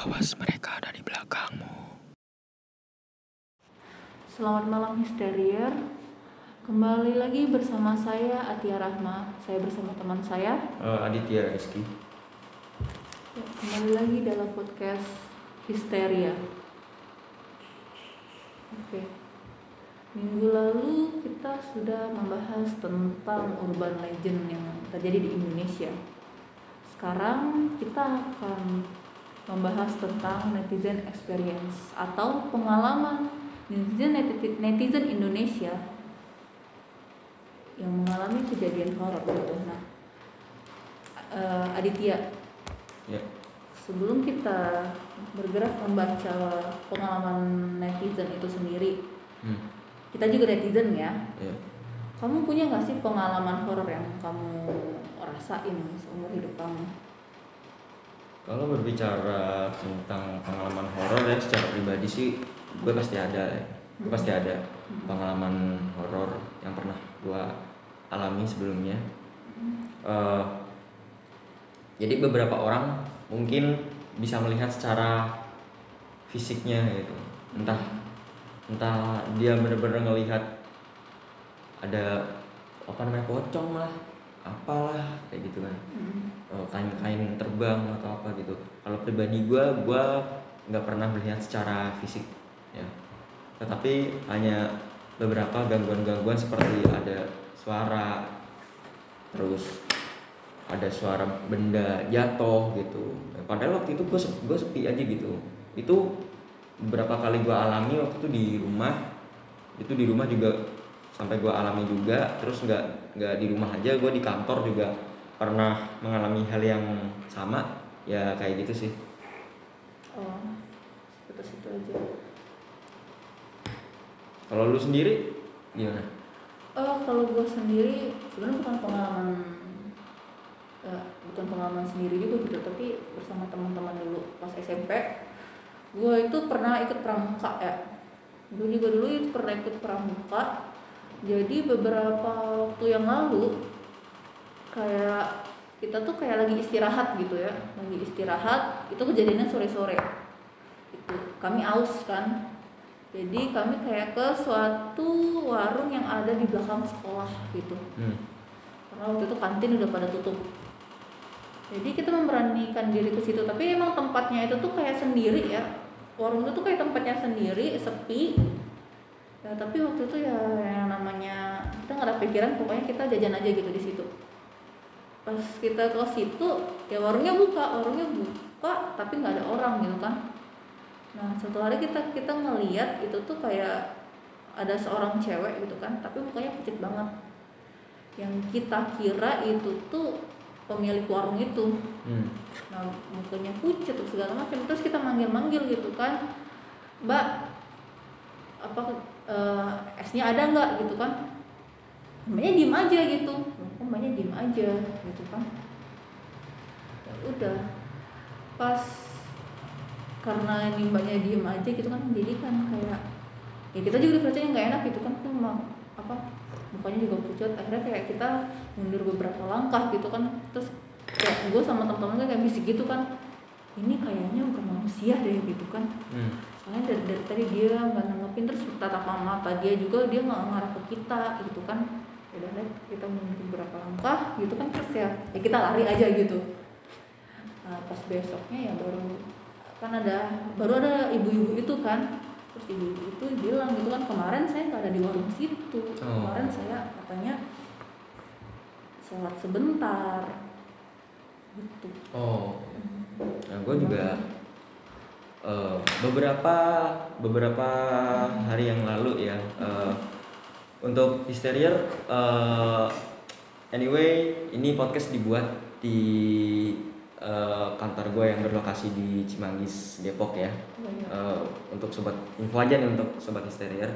Awas mereka ada di belakangmu. Selamat malam Histerier Kembali lagi bersama saya Atia Rahma. Saya bersama teman saya. Eh, Aditya Rizky. Ya, Kembali lagi dalam podcast Histeria Oke. Minggu lalu kita sudah membahas tentang urban legend yang terjadi di Indonesia. Sekarang kita akan membahas tentang netizen experience Atau pengalaman netizen, netizen Indonesia yang mengalami kejadian horor gitu. Nah, eh, Aditya, Ya. sebelum kita bergerak membaca pengalaman netizen itu sendiri, Hmm. kita juga netizen ya. Ya. Kamu punya nggak sih pengalaman horor yang kamu rasain seumur hidup kamu? Kalau berbicara tentang pengalaman horor ya secara pribadi sih gue pasti ada ya. Gue pasti ada pengalaman horor yang pernah gue alami sebelumnya. Eh, jadi beberapa orang mungkin bisa melihat secara fisiknya gitu. Entah entah dia benar-benar ngelihat ada apa namanya pocong lah, apalah kayak gitu kan. eh, kain-kain terbang atau apa gitu. Kalau pribadi gue, gue nggak pernah melihat secara fisik, ya. Tetapi hanya beberapa gangguan-gangguan seperti ada suara, terus ada suara benda jatuh gitu. Padahal waktu itu gue gue sepi aja gitu. Itu beberapa kali gue alami waktu itu di rumah. Itu di rumah juga sampai gue alami juga. Terus nggak nggak di rumah aja, gue di kantor juga pernah mengalami hal yang sama. Ya kayak gitu sih. Oh, seperti itu aja. Kalau lu sendiri gimana? Oh, kalau gue sendiri sebenarnya bukan pengalaman eh, bukan pengalaman sendiri juga gitu, tapi bersama teman-teman dulu pas SMP. Gue itu pernah ikut pramuka ya. Gue juga dulu itu pernah ikut pramuka. Jadi beberapa waktu yang lalu kayak kita tuh kayak lagi istirahat gitu ya, lagi istirahat. Itu kejadiannya sore-sore. Itu kami aus kan, jadi kami kayak ke suatu warung yang ada di belakang sekolah gitu. Hmm. Karena waktu itu kantin udah pada tutup. Jadi kita memberanikan diri ke situ, tapi emang tempatnya itu tuh kayak sendiri ya. Warung itu tuh kayak tempatnya sendiri, sepi. Ya, tapi waktu itu ya yang namanya kita nggak ada pikiran, pokoknya kita jajan aja gitu di situ. Pas kita ke situ, ya warungnya buka, warungnya buka, tapi nggak ada orang gitu kan. Nah satu hari kita kita ngeliat itu tuh kayak ada seorang cewek gitu kan, tapi mukanya pucat banget. Yang kita kira itu tuh pemilik warung itu. Hmm. Nah mukanya pucat segala macam. Terus kita manggil-manggil gitu kan, Mbak apa eh, esnya ada nggak gitu kan? Mbaknya diem aja gitu. Kok mbaknya diem aja gitu kan? Ya udah pas karena ini mbaknya diem aja gitu kan jadi kan kayak ya kita juga percaya nggak enak gitu kan emang apa mukanya juga pucat akhirnya kayak kita mundur beberapa langkah gitu kan terus kayak gue sama teman-teman kayak bisik gitu kan ini kayaknya bukan manusia deh gitu kan Hmm. Soalnya dari, dari tadi dia nggak nanggepin terus tatapan mata dia juga dia nggak ngarah ke kita gitu kan. Ya udah deh kita mundur beberapa langkah gitu kan terus ya, ya kita lari aja gitu. Nah, pas besoknya ya baru kan ada baru ada ibu-ibu itu kan. Terus ibu-ibu itu bilang gitu kan kemarin saya nggak ada di warung situ. Oh. kemarin saya katanya sholat sebentar. Gitu. Oh. Nah, gue juga eh, beberapa beberapa hari yang lalu ya eh, untuk histerier eh, anyway ini podcast dibuat di eh, kantor gue yang berlokasi di Cimanggis Depok ya. Eh, untuk sobat info aja nih untuk sobat histerier.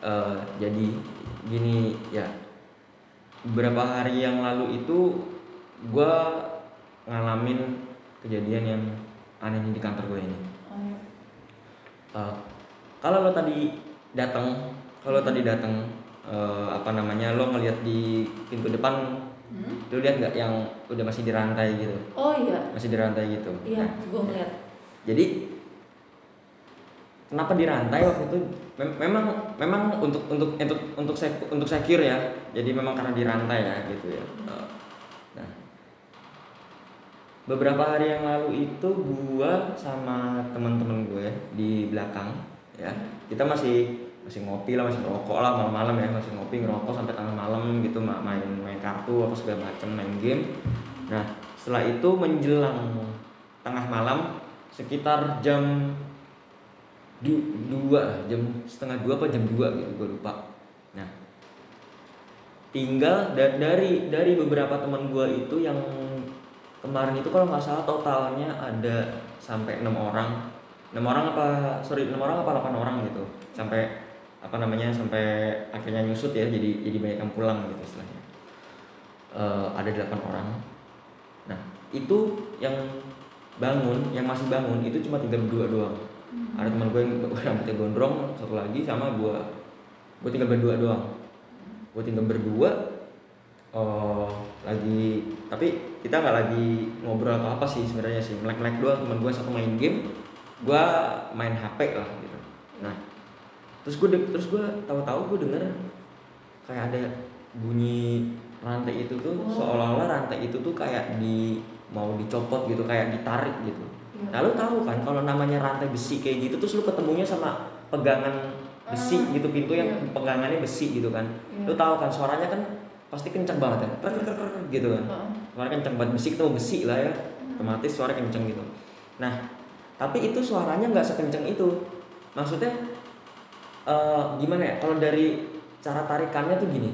Eh, jadi gini ya. Beberapa hari yang lalu itu gue ngalamin kejadian yang aneh di kantor gue ini Eh, kalau lo tadi datang kalau lo tadi datang eh, apa namanya lo ngeliat di pintu depan Hmm? lo lihat nggak yang udah masih dirantai gitu? Oh iya. Masih dirantai gitu? Iya Nah, gue ngeliat. Jadi kenapa dirantai waktu itu? Mem- memang memang untuk untuk untuk untuk sek- untuk secure ya. Jadi memang karena dirantai ya gitu ya. Eh, nah beberapa hari yang lalu itu gua sama teman-teman gue di belakang ya. Kita masih masih ngopi lah masih ngerokok lah malam-malam ya. Masih ngopi ngerokok sampai tengah malam gitu ma- main main kartu apa segala macam main game. Nah setelah itu menjelang tengah malam sekitar jam du- dua jam setengah dua apa jam dua gitu gue lupa. Nah tinggal da- dari dari beberapa teman gue itu yang kemarin itu kalau nggak salah totalnya ada sampai enam orang. Enam orang apa sorry enam orang apa delapan orang gitu. Sampai apa namanya sampai akhirnya nyusut ya jadi jadi banyak yang pulang gitu istilahnya. Eh, ada delapan orang. Nah itu yang bangun yang masih bangun itu cuma tinggal berdua doang. Ada teman gue yang rambutnya gondrong satu lagi sama gue gue tinggal berdua doang. Gue tinggal berdua oh lagi tapi kita nggak lagi ngobrol apa apa sih sebenarnya sih melek melek doang teman gue satu main game gue main hp lah gitu nah terus gue terus gue tahu-tahu gue denger kayak ada bunyi rantai itu tuh Oh. seolah-olah rantai itu tuh kayak di mau dicopot gitu kayak ditarik gitu Iya. Nah lu tahu kan kalau namanya rantai besi kayak gitu terus lu ketemunya sama pegangan besi Ah, gitu pintu yang iya. pegangannya besi gitu kan. Iya. Lu tahu kan suaranya kan pasti kenceng banget ya. Krek, krek, gitu kan. Heeh. Suara kenceng banget besi ketemu besi lah ya. Otomatis suara kenceng gitu. Nah, tapi itu suaranya nggak sekenceng itu. Maksudnya eh, gimana ya? Kalau dari cara tarikannya tuh gini.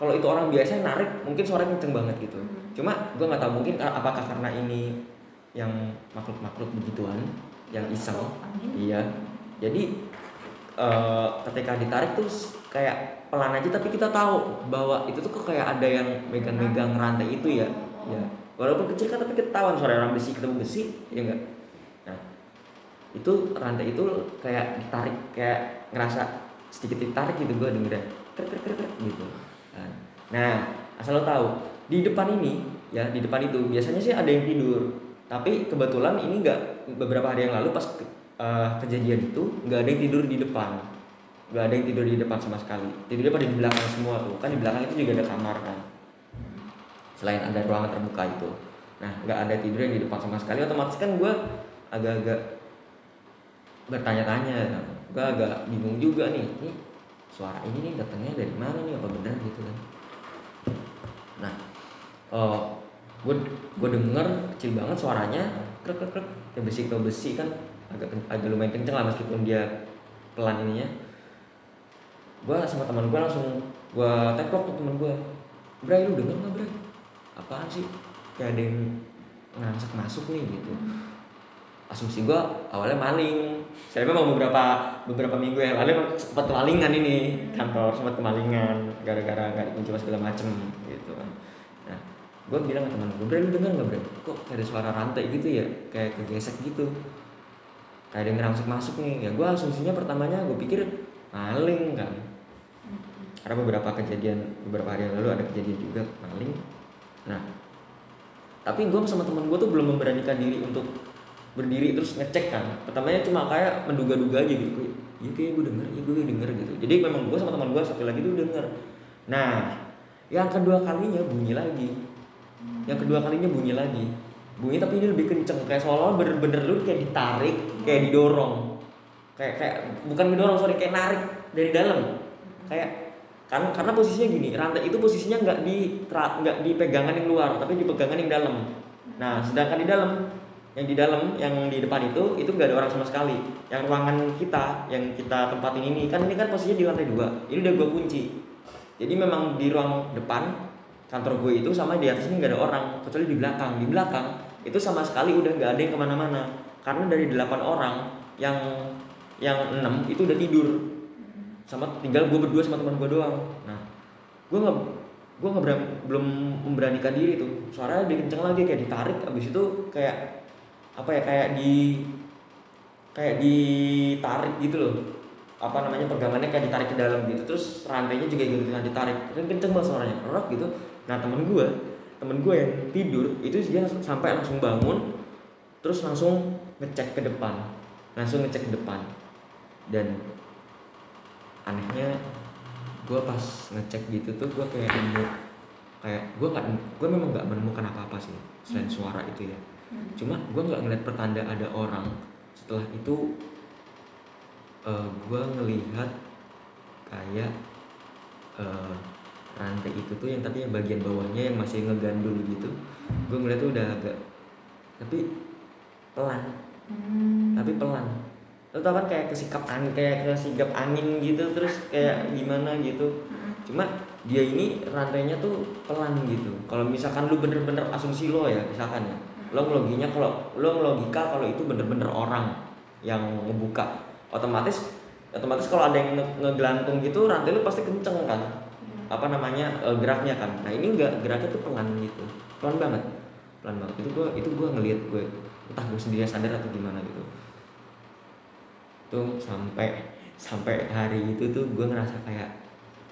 Kalau itu orang biasa narik mungkin suaranya kenceng banget gitu. Hmm. Cuma gue nggak tahu mungkin apakah karena ini yang makhluk-makhluk begituan yang iseng Angin. Iya. Jadi eh, ketika ditarik tuh kayak pelan aja tapi kita tahu bahwa itu tuh kok kayak ada yang megang-megang rantai itu ya. Ya. Walaupun kecil kan tapi ketahuan suara orang besi ketemu besi, ya enggak? Nah, itu rantai itu kayak ditarik kayak ngerasa sedikit ditarik gitu gue dengerin krek krek krek krek gitu. Nah, Nah, asal lo tahu di depan ini ya di depan itu biasanya sih ada yang tidur. Tapi kebetulan ini enggak beberapa hari yang lalu pas ke- eh, kejadian itu nggak ada yang tidur di depan nggak ada yang tidur di depan sama sekali tidurnya pada di belakang semua tuh kan di belakang itu juga ada kamar kan selain ada ruangan terbuka itu. Nah nggak ada tidur yang di depan sama sekali otomatis kan gue agak-agak bertanya-tanya. Gue agak bingung juga nih ini suara ini nih datangnya dari mana nih? Apa benar? Gitu kan. Nah gue gue denger kecil banget suaranya krek krek krek kayak besi ke besi kan agak agak lumayan kenceng lah meskipun dia pelan ininya. Gue sama teman gue langsung gue teplok tuh teman gue Bray lu denger nggak Bray apaan sih? Kayak ada yang ngerasak masuk nih gitu. Asumsi gue awalnya maling. Saya memang beberapa beberapa minggu yang lalu sempat kemalingan ini. Kantor sempat kemalingan gara-gara nggak dikunci segala macem gitu kan. Nah gue bilang ke teman gue Bray lu denger nggak Bray? Kok kayak ada suara rantai gitu ya? Kayak kegesek gitu. Kayak ada yang ngerangsek masuk nih. Ya gue asumsinya pertamanya gue pikir maling kan. Karena beberapa kejadian beberapa hari yang lalu ada kejadian juga maling nah tapi gue sama teman gue tuh belum memberanikan diri untuk berdiri terus ngecek kan. Pertamanya cuma kayak menduga-duga aja gitu kayak iya kayak gue denger iya gue denger gitu. Jadi memang gue sama teman gue satu lagi tuh denger. Nah yang kedua kalinya bunyi lagi. Yang kedua kalinya bunyi lagi. Bunyi tapi ini lebih kenceng kayak seolah-olah bener-bener lu kayak ditarik kayak didorong. Kayak kayak bukan didorong sorry kayak narik dari dalam. Kayak kan karena posisinya gini rantai itu posisinya nggak di nggak di pegangan yang luar tapi di pegangan yang dalam. Nah sedangkan di dalam yang di dalam yang di depan itu itu nggak ada orang sama sekali. Yang ruangan kita yang kita tempatin ini kan ini kan posisinya di lantai dua. Ini udah gue kunci. Jadi memang di ruang depan kantor gue itu sama di atas ini nggak ada orang kecuali di belakang. Di belakang itu sama sekali udah nggak ada yang ke mana-mana. Karena dari delapan orang yang yang enam itu udah tidur sama tinggal gue berdua sama teman gue doang. Nah gue nggak gue nggak berani, belum memberanikan diri tuh. Suaranya lebih kenceng lagi kayak ditarik abis itu kayak apa ya kayak di kayak ditarik gitu loh. Apa namanya pegangannya kayak ditarik ke dalam gitu. Terus rantainya juga ikutan ditarik. Kan kenceng banget suaranya rock gitu. Nah temen gue temen gue yang tidur itu dia sampai langsung bangun terus langsung ngecek ke depan. Langsung ngecek ke depan. Dan anehnya gue pas ngecek gitu tuh gue kayak nemu kayak gue nggak gue memang nggak menemukan apa apa sih selain suara itu ya. Hmm. cuma gue nggak ngeliat pertanda ada orang. Setelah itu eh gue ngelihat kayak eh, rantai itu tuh yang tapi yang bagian bawahnya yang masih ngegandul gitu. Gue ngeliat tuh udah agak tapi pelan. Hmm. tapi pelan lo tau kan kayak kesikap angin kayak kesigap angin gitu terus kayak gimana gitu. Hmm. cuma dia ini rantainya tuh pelan gitu. Kalau misalkan lu bener-bener asumsi lo ya misalkan ya. Lo ngeloginya kalau lo ngelogika kalau itu bener-bener orang yang ngebuka. Otomatis otomatis kalau ada yang nge- ngegelantung gitu rantai lu pasti kenceng kan. Apa namanya eh, geraknya kan. Nah ini enggak geraknya tuh pelan gitu. Pelan banget. Pelan banget. Itu gua itu gua ngelihat gue entah gue sendiri sadar atau gimana gitu tuh sampai sampai hari itu tuh gue ngerasa kayak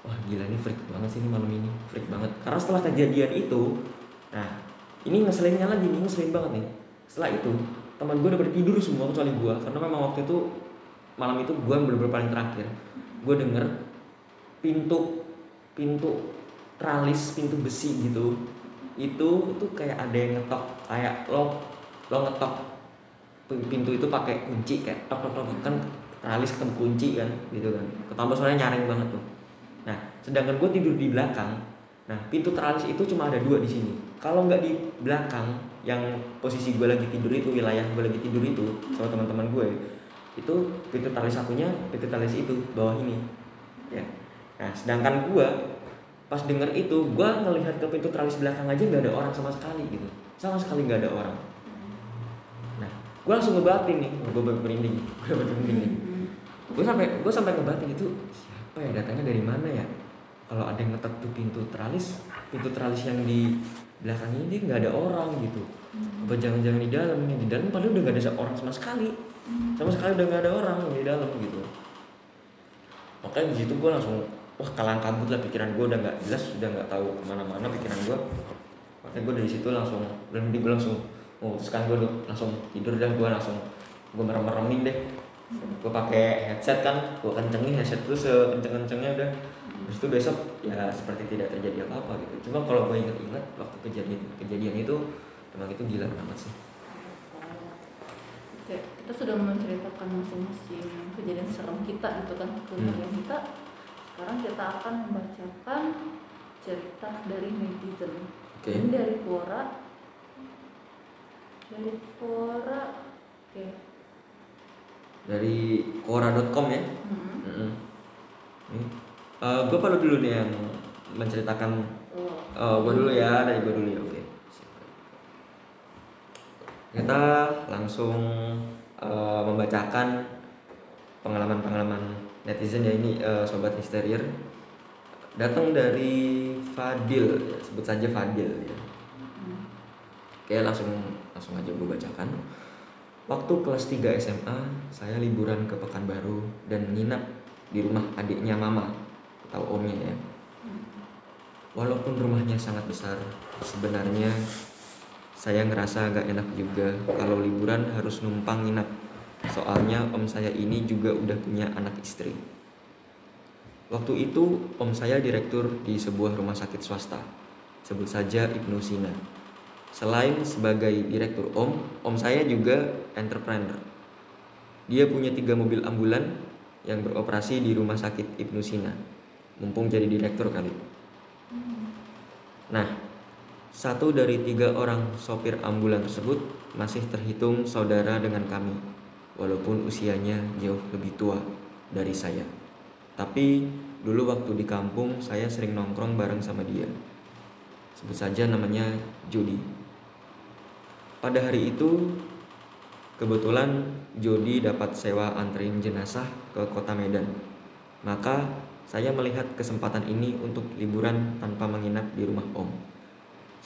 wah gila ini freak banget sih ini malam ini freak banget. Karena setelah kejadian itu nah ini ngeselinnya lagi nih ngeselin banget nih. Setelah itu teman gue udah tidur semua kecuali gue karena memang waktu itu malam itu gue bener-bener paling terakhir. Gue denger pintu pintu tralis pintu besi gitu itu tuh kayak ada yang ngetok kayak lo lo ngetok pintu itu pakai kunci kayak tok tok tok kan tralis ketemu kunci kan gitu kan. Ketambah soalnya nyaring banget tuh. Nah sedangkan gue tidur di belakang nah pintu tralis itu cuma ada dua di sini. Kalau nggak di belakang yang posisi gue lagi tidur itu wilayah gue lagi tidur itu sama teman-teman gue itu pintu tralis satunya pintu tralis itu bawah ini ya. Nah sedangkan gue pas denger itu gue ngelihat ke pintu tralis belakang aja nggak ada orang sama sekali gitu. Sama sekali nggak ada orang gue langsung ngebatin nih. Gue berinding gue Hmm. gue sampai gue sampai ngebatin itu siapa ya datangnya dari mana ya? Kalau ada yang ngetok tuh pintu tralis pintu tralis yang di belakang ini dia nggak ada orang gitu. Apa jangan-jangan di dalam nih di dalam padahal udah nggak ada orang sama sekali. Sama sekali udah nggak ada orang di dalam gitu. Makanya di situ gue langsung wah kalang kabut lah pikiran gue udah nggak jelas udah nggak tahu ke mana-mana pikiran gue makanya gue dari situ langsung berhenti gue langsung memutuskan gue langsung tidur dah gue langsung gue merem-meremin deh gue pakai headset kan gue kencengin headset gue sekenceng-kencengnya udah terus itu besok ya seperti tidak terjadi apa-apa gitu cuma kalau gue inget-inget waktu kejadian kejadian itu emang itu gila banget sih Oke, kita sudah menceritakan masing-masing kejadian serem kita gitu kan ke Hmm. kita. Sekarang kita akan membacakan cerita dari netizen. Oke. Ini dari Quora. Dari Quora. Oke. dari quora.com ya Hmm. Mm-mm. Nih, gue perlu dulu nih yang menceritakan Oh. Oh, gue dulu ya, dari gue dulu ya, oke. Kita langsung eh, membacakan pengalaman-pengalaman netizen ya ini eh, sobat histerier. Datang dari Fadil, sebut saja Fadil ya. Hmm. Oke, langsung langsung aja gue bacakan. Waktu kelas 3 SMA, saya liburan ke Pekanbaru dan nginap di rumah adiknya mama atau omnya ya. Walaupun rumahnya sangat besar, sebenarnya saya ngerasa agak enak juga kalau liburan harus numpang nginap. Soalnya om saya ini juga udah punya anak istri. Waktu itu om saya direktur di sebuah rumah sakit swasta. Sebut saja Ibnu Sina. Selain sebagai direktur om, om saya juga entrepreneur. Dia punya tiga mobil ambulan yang beroperasi di rumah sakit Ibnu Sina. Mumpung jadi direktur kali. Nah, satu dari tiga orang sopir ambulan tersebut masih terhitung saudara dengan kami, walaupun usianya jauh lebih tua dari saya. Tapi dulu waktu di kampung saya sering nongkrong bareng sama dia. Sebut saja namanya Jody. Pada hari itu kebetulan Jody dapat sewa anterin jenazah ke kota Medan. Maka saya melihat kesempatan ini untuk liburan tanpa menginap di rumah Om.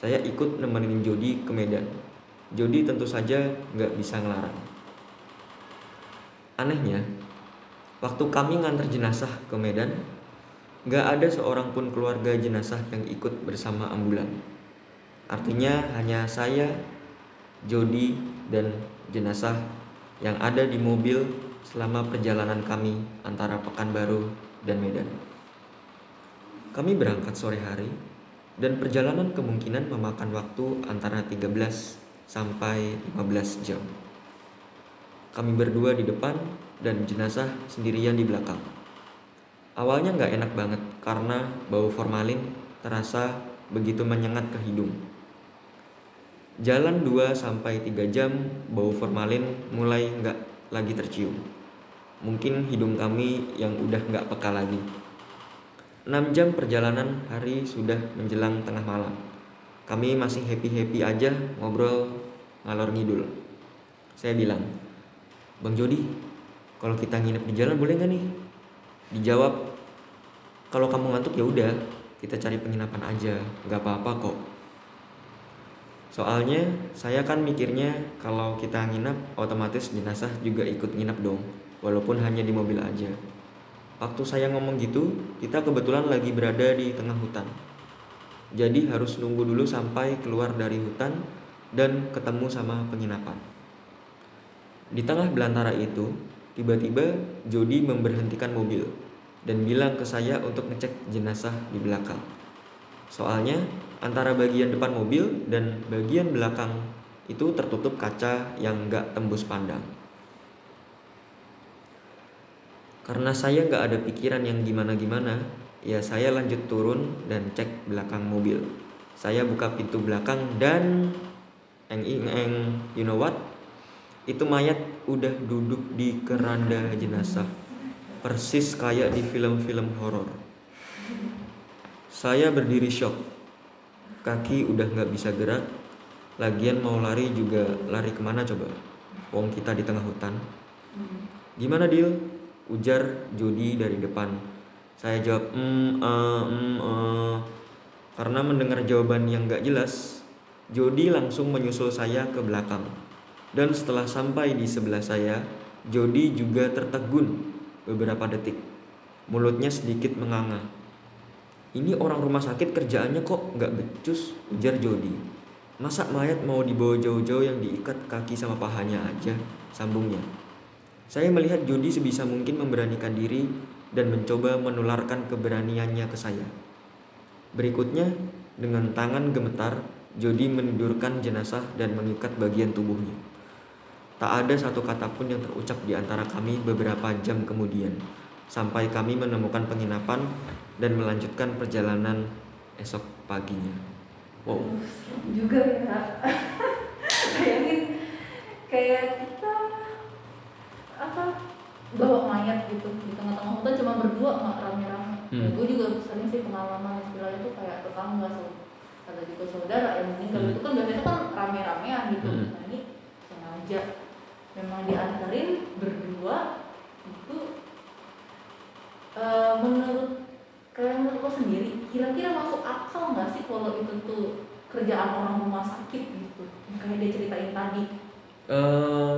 Saya ikut nemenin Jody ke Medan. Jody tentu saja nggak bisa ngelarang. Anehnya, waktu kami nganter jenazah ke Medan, nggak ada seorang pun keluarga jenazah yang ikut bersama ambulan. Artinya hanya saya, Jody dan jenazah yang ada di mobil selama perjalanan kami antara Pekanbaru dan Medan. Kami berangkat sore hari dan perjalanan kemungkinan memakan waktu antara 13 sampai 15 jam. Kami berdua di depan dan jenazah sendirian di belakang. Awalnya nggak enak banget karena bau formalin terasa begitu menyengat ke hidung. Jalan 2 sampai 3 jam bau formalin mulai nggak lagi tercium. Mungkin hidung kami yang udah nggak peka lagi. 6 jam perjalanan hari sudah menjelang tengah malam. Kami masih happy-happy aja ngobrol ngalor ngidul. Saya bilang, Bang Jody, kalau kita nginep di jalan boleh nggak nih? Dijawab, kalau kamu ngantuk ya udah, kita cari penginapan aja, nggak apa-apa kok. Soalnya saya kan mikirnya kalau kita nginap otomatis jenazah juga ikut nginap dong, walaupun hanya di mobil aja. Waktu saya ngomong gitu, kita kebetulan lagi berada di tengah hutan. Jadi harus nunggu dulu sampai keluar dari hutan dan ketemu sama penginapan. Di tengah belantara itu, tiba-tiba Jody memberhentikan mobil dan bilang ke saya untuk ngecek jenazah di belakang. Soalnya antara bagian depan mobil dan bagian belakang itu tertutup kaca yang gak tembus pandang. Karena saya gak ada pikiran yang gimana-gimana, ya saya lanjut turun dan cek belakang mobil. Saya buka pintu belakang dan eng eng eng, you know what? Itu mayat udah duduk di keranda jenazah, persis kayak di film-film horor. Saya berdiri shock, kaki udah nggak bisa gerak, lagian mau lari juga lari ke mana coba? Wong kita di tengah hutan. Gimana deal? Ujar Jody dari depan. Saya jawab, mm, uh, mm, uh. karena mendengar jawaban yang gak jelas, Jody langsung menyusul saya ke belakang. Dan setelah sampai di sebelah saya, Jody juga tertegun beberapa detik. Mulutnya sedikit menganga. Ini orang rumah sakit kerjaannya kok nggak becus, ujar Jody. Masa mayat mau dibawa jauh-jauh yang diikat kaki sama pahanya aja, sambungnya. Saya melihat Jody sebisa mungkin memberanikan diri dan mencoba menularkan keberaniannya ke saya. Berikutnya, dengan tangan gemetar, Jody menidurkan jenazah dan mengikat bagian tubuhnya. Tak ada satu kata pun yang terucap di antara kami beberapa jam kemudian, sampai kami menemukan penginapan dan melanjutkan perjalanan esok paginya. Wow. juga ya bayangin kayak kita apa bawa mayat gitu di tengah-tengah hutan cuma berdua nggak rame-rame Hmm. gue juga sering sih pengalaman istilahnya itu kayak tetangga so ada juga saudara yang meninggal Hmm. itu kan biasanya kan rame-ramean gitu Hmm. nah ini sengaja memang diantarin berdua itu eh, menurut kalian menurut lo sendiri kira-kira masuk akal nggak sih kalau itu tuh kerjaan orang rumah sakit gitu yang kayak dia ceritain tadi eh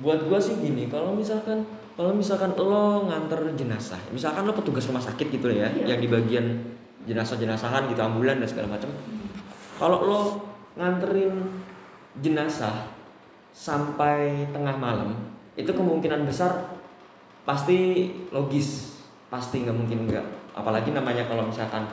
buat gua sih gini, kalau misalkan kalau misalkan lo nganter jenazah, misalkan lo petugas rumah sakit gitu ya, Iya. yang di bagian jenazah-jenazahan gitu ambulan dan segala macam. Kalau lo nganterin jenazah sampai tengah malam, itu kemungkinan besar pasti logis, pasti nggak mungkin enggak. Apalagi namanya kalau misalkan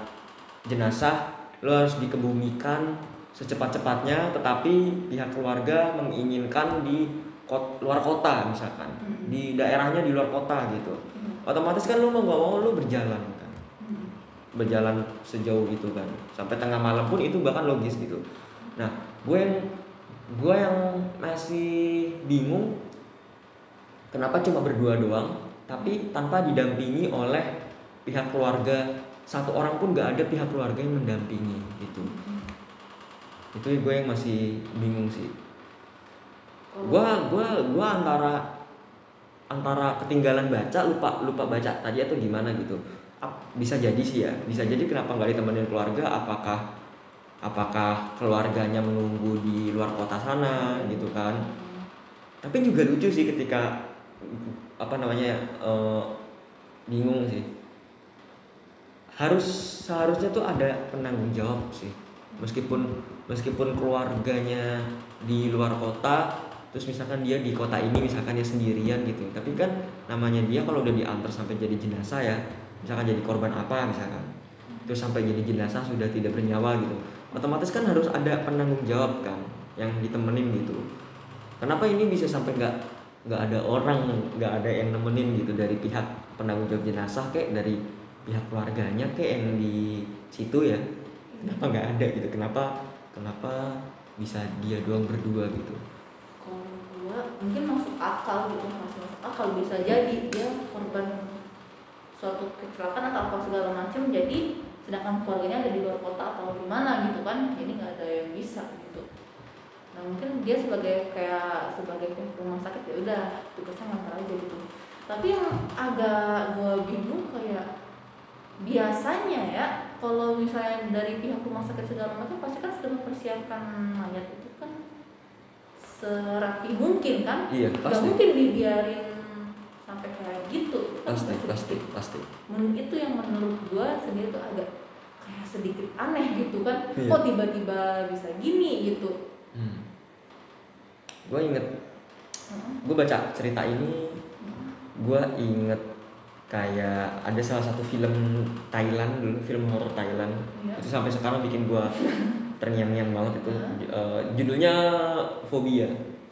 jenazah lo harus dikebumikan secepat-cepatnya, tetapi pihak keluarga menginginkan di kot- luar kota misalkan, Hmm. di daerahnya di luar kota gitu. Hmm. Otomatis kan lo mau nggak mau lo berjalan kan Hmm. berjalan sejauh itu kan sampai tengah malam pun itu bahkan logis gitu nah gue yang gue yang masih bingung kenapa cuma berdua doang tapi tanpa didampingi oleh pihak keluarga. Satu orang pun gak ada pihak keluarga yang mendampingi gitu. Itu gue yang masih bingung sih. Gua gua gua antara antara ketinggalan baca lupa lupa baca tadi atau gimana gitu. Bisa jadi sih ya. Bisa jadi kenapa nggak ditemenin keluarga? Apakah apakah keluarganya menunggu di luar kota sana gitu kan. Tapi juga lucu sih ketika apa namanya eh, bingung sih. Harus seharusnya tuh ada penanggung jawab sih. Meskipun meskipun keluarganya di luar kota terus misalkan dia di kota ini misalkan dia sendirian gitu. Tapi kan namanya dia kalau udah diantar sampai jadi jenazah ya misalkan jadi korban apa misalkan. Terus sampai jadi jenazah sudah tidak bernyawa gitu otomatis kan harus ada penanggung jawab kan yang ditemenin gitu. Kenapa ini bisa sampai nggak nggak ada orang nggak ada yang nemenin gitu? Dari pihak penanggung jawab jenazah kayak dari pihak keluarganya kayak yang di situ ya? Kenapa nggak ada gitu? Kenapa kenapa bisa dia doang berdua gitu? Kalau mungkin masuk akal gitu masuk masuk akal bisa jadi dia korban suatu kecelakaan atau apa segala macam. Jadi sedangkan keluarganya ada di luar kota atau di mana gitu kan jadi nggak ada yang bisa gitu. Nah mungkin dia sebagai kayak sebagai pihak rumah sakit ya udah tugasnya ngantar aja gitu. Tapi yang agak gua bingung kayak biasanya ya kalau misalnya dari pihak rumah sakit segala macam pasti kan sudah mempersiapkan mayat itu kan serapi mungkin kan? Iya pasti. Mungkin dibiarin sampai kayak gitu Itu kan pasti pasti- pasti itu yang menurut gua sendiri tuh agak kayak sedikit aneh gitu kan Iya. kok tiba-tiba bisa gini gitu hmm. gue inget Heeh. gue baca cerita ini gue inget kayak ada salah satu film Thailand dulu film horor Thailand Iya. itu sampai sekarang bikin gue terngiang-ngiang banget itu? Eh, judulnya Fobia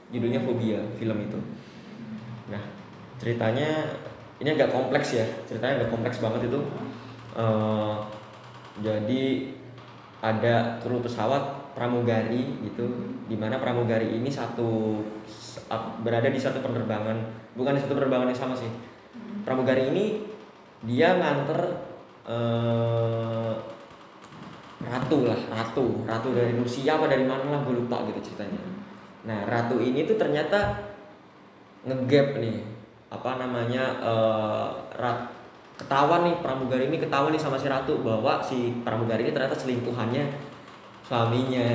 judulnya Fobia film itu ceritanya ini agak kompleks ya. Ceritanya agak kompleks banget itu. Eh, jadi ada kru pesawat pramugari gitu di mana pramugari ini satu berada di satu penerbangan. Bukan di satu penerbangan yang sama sih. Pramugari ini dia nganter eh, ratu lah ratu. Ratu dari Rusia apa dari mana lah gue lupa gitu ceritanya. Nah ratu ini tuh ternyata ngegap nih apa namanya eh, rat ketahuan nih pramugari ini ketahuan nih sama si ratu bahwa si pramugari ini ternyata selingkuhannya suaminya.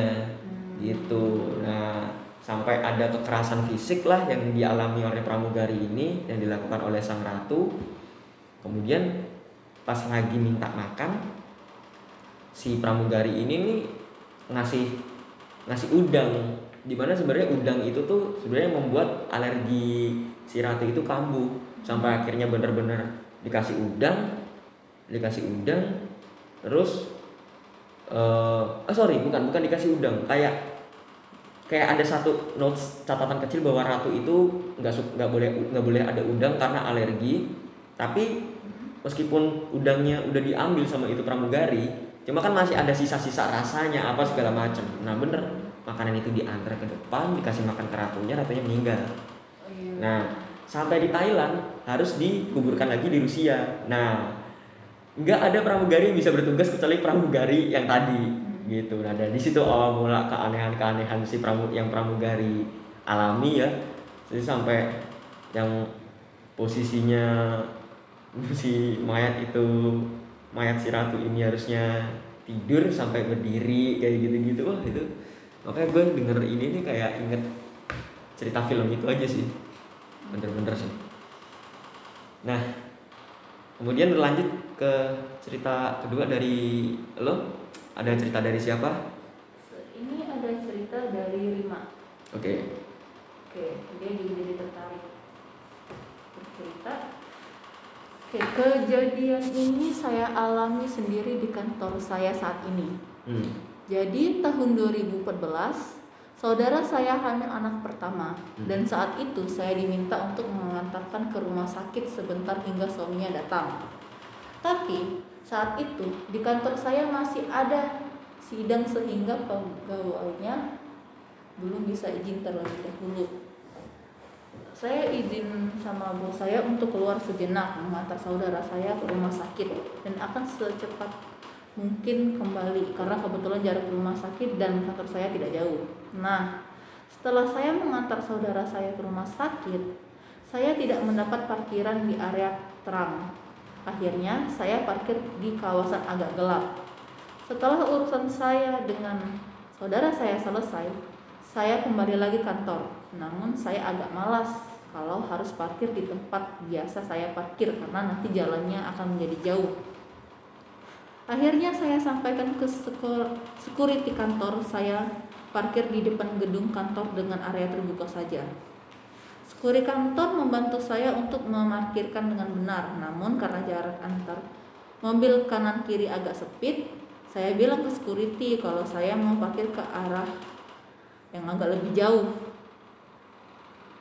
Gitu. Nah sampai ada kekerasan fisik lah yang dialami oleh pramugari ini yang dilakukan oleh sang ratu. Kemudian pas lagi minta makan si pramugari ini nih ngasih ngasih udang. Di mana sebenarnya udang itu tuh sebenarnya membuat alergi si ratu itu kambuh sampai akhirnya bener-bener dikasih udang dikasih udang terus eh ah, sorry bukan bukan dikasih udang kayak kayak ada satu notes catatan kecil bahwa ratu itu nggak nggak boleh nggak boleh ada udang karena alergi tapi meskipun udangnya udah diambil sama itu pramugari cuma kan masih ada sisa-sisa rasanya apa segala macam nah bener makanan itu diantar ke depan dikasih makan ke ratunya ratunya meninggal Oh. Nah sampai di Thailand harus dikuburkan lagi di Rusia. Nah nggak ada pramugari yang bisa bertugas kecuali pramugari yang tadi gitu. Nah dari situ awal mula keanehan-keanehan si pramu yang pramugari alami ya. Jadi sampai yang posisinya si mayat itu mayat si ratu ini harusnya tidur sampai berdiri kayak gitu-gitu. Wah itu. Makanya gue denger ini nih kayak inget cerita film itu aja sih bener-bener sih nah kemudian berlanjut ke cerita kedua dari lo ada cerita dari siapa ini ada cerita dari Rima oke Oke, dia juga jadi tertarik bercerita. Oke, kejadian ini saya alami sendiri di kantor saya saat ini. hmm. Jadi tahun 2014, saudara saya hamil anak pertama Hmm. dan saat itu saya diminta untuk mengantarkan ke rumah sakit sebentar hingga suaminya datang. Tapi saat itu di kantor saya masih ada sidang sehingga pegawainya belum bisa izin terlebih dahulu. Saya izin sama bos saya untuk keluar sejenak mengantar saudara saya ke rumah sakit dan akan secepat mungkin kembali karena kebetulan jarak rumah sakit dan kantor saya tidak jauh. Nah, setelah saya mengantar saudara saya ke rumah sakit, saya tidak mendapat parkiran di area terang. Akhirnya saya parkir di kawasan agak gelap. Setelah urusan saya dengan saudara saya selesai, saya kembali lagi kantor. Namun saya agak malas kalau harus parkir di tempat biasa saya parkir karena nanti jalannya akan menjadi jauh. Akhirnya saya sampaikan ke security kantor saya parkir di depan gedung kantor dengan area terbuka saja. Security kantor membantu saya untuk memarkirkan dengan benar, namun karena jarak antar mobil kanan kiri agak sempit, saya bilang ke security kalau saya mau parkir ke arah yang agak lebih jauh.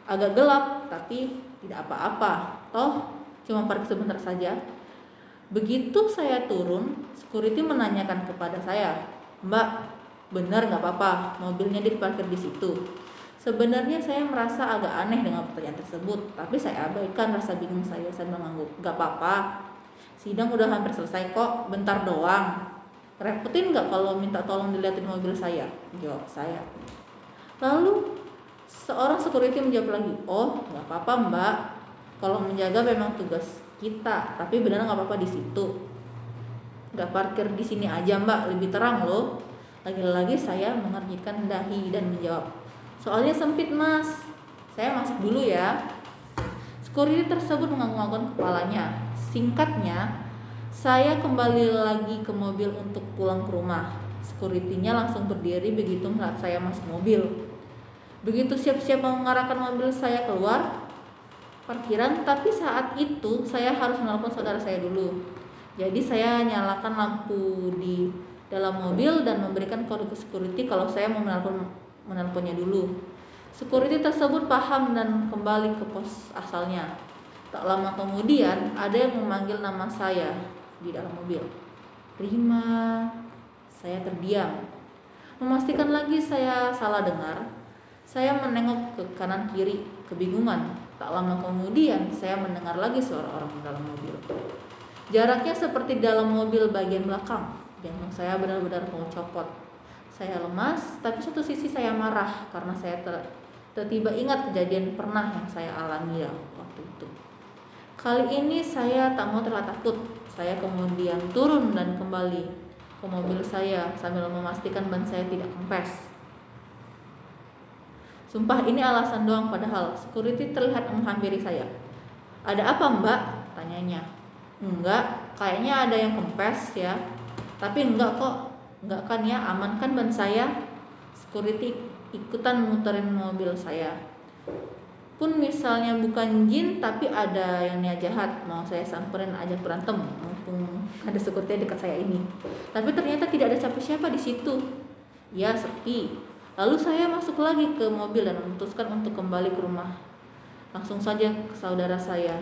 Agak gelap, tapi tidak apa-apa. Toh, cuma parkir sebentar saja. Begitu saya turun, security menanyakan kepada saya, Mbak, benar nggak apa-apa, mobilnya diparkir di situ. Sebenarnya saya merasa agak aneh dengan pertanyaan tersebut, tapi saya abaikan rasa bingung saya sambil mengangguk. Nggak apa-apa, sidang udah hampir selesai kok, bentar doang. Repotin nggak kalau minta tolong dilihatin mobil saya? Jawab saya. Lalu seorang security menjawab lagi, oh nggak apa-apa mbak, kalau menjaga memang tugas kita, tapi benar nggak apa-apa di situ. Nggak parkir di sini aja mbak, lebih terang loh. Lagi-lagi saya mengernyitkan dahi dan menjawab, soalnya sempit mas, saya masuk dulu ya. Security tersebut mengangguk-angguk kepalanya. Singkatnya, saya kembali lagi ke mobil untuk pulang ke rumah. Security-nya langsung berdiri begitu melihat saya masuk mobil. Begitu siap-siap mengarahkan mobil saya keluar parkiran, tapi saat itu saya harus menelpon saudara saya dulu. Jadi saya nyalakan lampu di dalam mobil dan memberikan kode ke security kalau saya mau menelpon menelponnya dulu. Security tersebut paham dan kembali ke pos asalnya. Tak lama kemudian ada yang memanggil nama saya di dalam mobil. Rima, saya terdiam. Memastikan lagi saya salah dengar, saya menengok ke kanan kiri, kebingungan. Tak lama kemudian, saya mendengar lagi suara orang dalam mobil. Jaraknya seperti dalam mobil bagian belakang. Jantung saya benar-benar mau copot. Saya lemas, tapi satu sisi saya marah karena saya ter tiba ingat kejadian pernah yang saya alami ya waktu itu. Kali ini saya tak mau terlihat takut. Saya kemudian turun dan kembali ke mobil saya sambil memastikan ban saya tidak kempes. Sumpah ini alasan doang padahal security terlihat menghampiri saya. Ada apa mbak? Tanyanya. Enggak, kayaknya ada yang kempes ya. Tapi enggak kok, enggak kan ya, aman kan ban saya? Security ikutan muterin mobil saya. Pun misalnya bukan jin tapi ada yang niat jahat mau saya samperin ajak berantem mumpung ada security dekat saya ini. Tapi ternyata tidak ada siapa-siapa di situ. Ya sepi, Lalu saya masuk lagi ke mobil dan memutuskan untuk kembali ke rumah. Langsung saja ke saudara saya.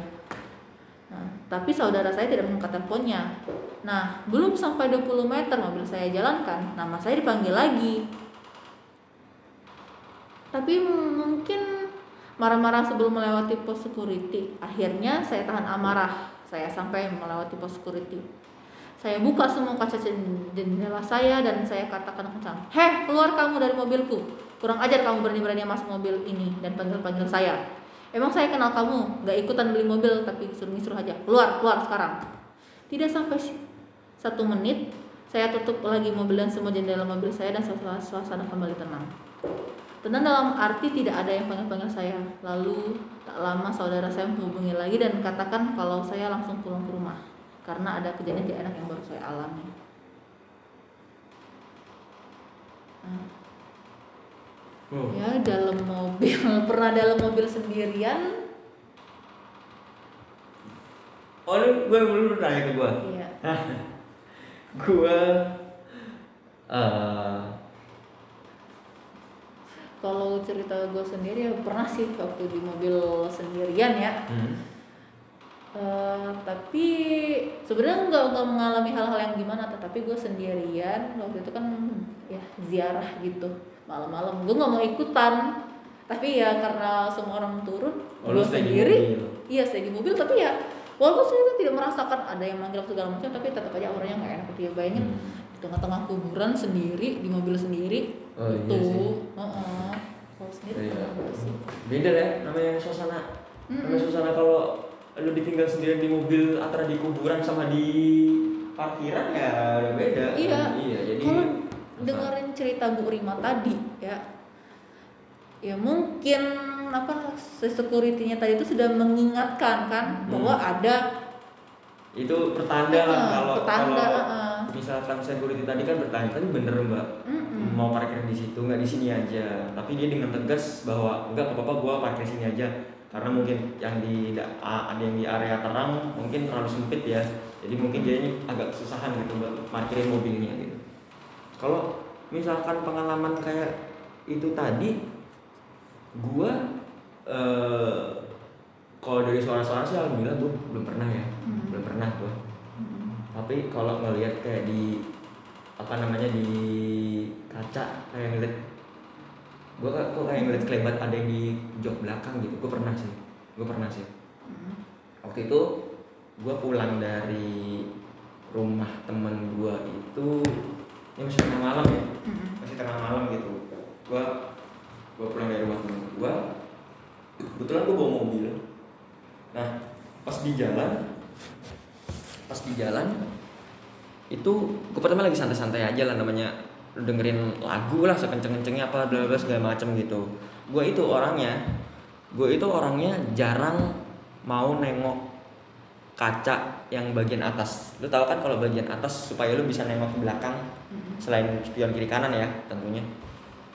Nah, tapi saudara saya tidak mengangkat teleponnya. Nah, belum sampai 20 meter mobil saya jalankan, nama saya dipanggil lagi. Tapi mungkin marah-marah sebelum melewati pos security. Akhirnya saya tahan amarah. Saya sampai melewati pos security. Saya buka semua kaca jendela saya dan saya katakan kencang, Heh, keluar kamu dari mobilku. Kurang ajar kamu berani-berani masuk mobil ini dan panggil-panggil saya. Emang saya kenal kamu, gak ikutan beli mobil tapi suruh-suruh aja. Keluar, keluar sekarang. Tidak sampai satu menit, saya tutup lagi mobil dan semua jendela mobil saya dan suasana kembali tenang. Tenang dalam arti tidak ada yang panggil-panggil saya. Lalu tak lama saudara saya menghubungi lagi dan katakan kalau saya langsung pulang ke rumah karena ada kejadian tidak enak yang baru saya alami. Nah, oh. Ya dalam mobil pernah dalam mobil sendirian. Oh lu gue belum nanya ke gue. Iya. gue uh, kalau cerita gue sendiri ya pernah sih waktu di mobil sendirian ya. Hmm Uh, tapi sebenarnya nggak nggak mengalami hal-hal yang gimana tetapi gue sendirian. Waktu itu kan ya ziarah gitu malam-malam. Gue nggak mau ikutan. Tapi ya karena semua orang turun oh, gue sendiri. iya saya di mobil. Tapi ya walaupun saya tidak merasakan ada yang manggil segala macam tapi tetap aja orangnya nggak enak. Gitu ya bayangin hmm. di tengah-tengah kuburan sendiri di mobil sendiri. Oh, itu iya uh -uh. kalau sendiri iya. beda ya namanya suasana. Mm -mm. namanya suasana kalau lu ditinggal sendirian di mobil antara di kuburan sama di parkiran ya udah beda. Iya. Iya jadi kalau dengerin cerita Bu Rima tadi ya. Ya mungkin apa security-nya tadi itu sudah mengingatkan kan hmm. bahwa ada itu pertanda lah Heeh, kalau pertanda, kalau heeh. misalkan security tadi kan bertanya kan bener mbak Mm-mm. mau parkir di situ nggak? Di sini aja. Tapi dia dengan tegas bahwa enggak apa apa gua parkir sini aja karena mungkin yang di ada yang di area terang mungkin terlalu sempit ya jadi mungkin dia ini agak kesusahan gitu buat parkirin mobilnya gitu kalau misalkan pengalaman kayak itu tadi gua eh kalau dari suara-suara sih alhamdulillah gua belum pernah ya Hmm. belum pernah gua Mm-mm. tapi kalau ngelihat kayak di apa namanya di kaca kayak ngeliat gue kok kayak ngeliat kelebat ada yang di jok belakang gitu. Gue pernah sih gue pernah sih. Mm-mm. waktu itu gue pulang dari rumah temen gue itu ini masih tengah malam ya? Mm-mm. masih tengah malam gitu. Gue gue pulang dari rumah temen gue kebetulan gue bawa mobil. Nah pas di jalan pas di jalan itu gue pertama lagi santai-santai aja lah namanya lu dengerin lagu lah sekenceng-kencengnya apa bla bla segala macem gitu. Gue itu orangnya gue itu orangnya jarang mau nengok kaca yang bagian atas. Lu tahu kan kalau bagian atas supaya lu bisa nengok ke belakang Mm-mm. selain spion kiri kanan ya tentunya.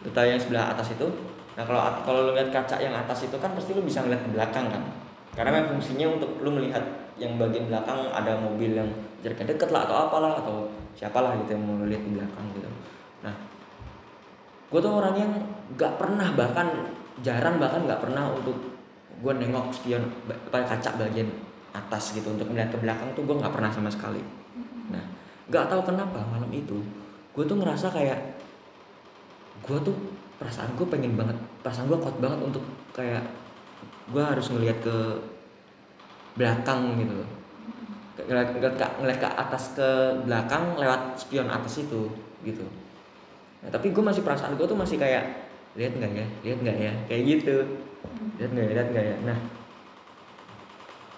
Lu tahu yang sebelah atas itu? Nah kalau kalau lu lihat kaca yang atas itu kan pasti lu bisa ngeliat ke belakang kan. Karena memang fungsinya untuk lu melihat yang bagian belakang ada mobil yang jaraknya deket lah atau apalah atau siapalah gitu yang mau lihat di belakang gitu gue tuh orang yang nggak pernah bahkan jarang bahkan nggak pernah untuk gue nengok spion apa kaca bagian atas gitu untuk melihat ke belakang tuh gue nggak pernah sama sekali. Nah nggak tahu kenapa malam itu gue tuh ngerasa kayak gue tuh perasaan gue pengen banget perasaan gue kuat banget untuk kayak gue harus ngelihat ke belakang gitu ke, ngeliat ke atas ke belakang lewat spion atas itu gitu nah, tapi gue masih perasaan gue tuh masih kayak lihat nggak ya? Lihat nggak ya? Kayak gitu. Lihat nggak ya? Lihat nggak ya? Nah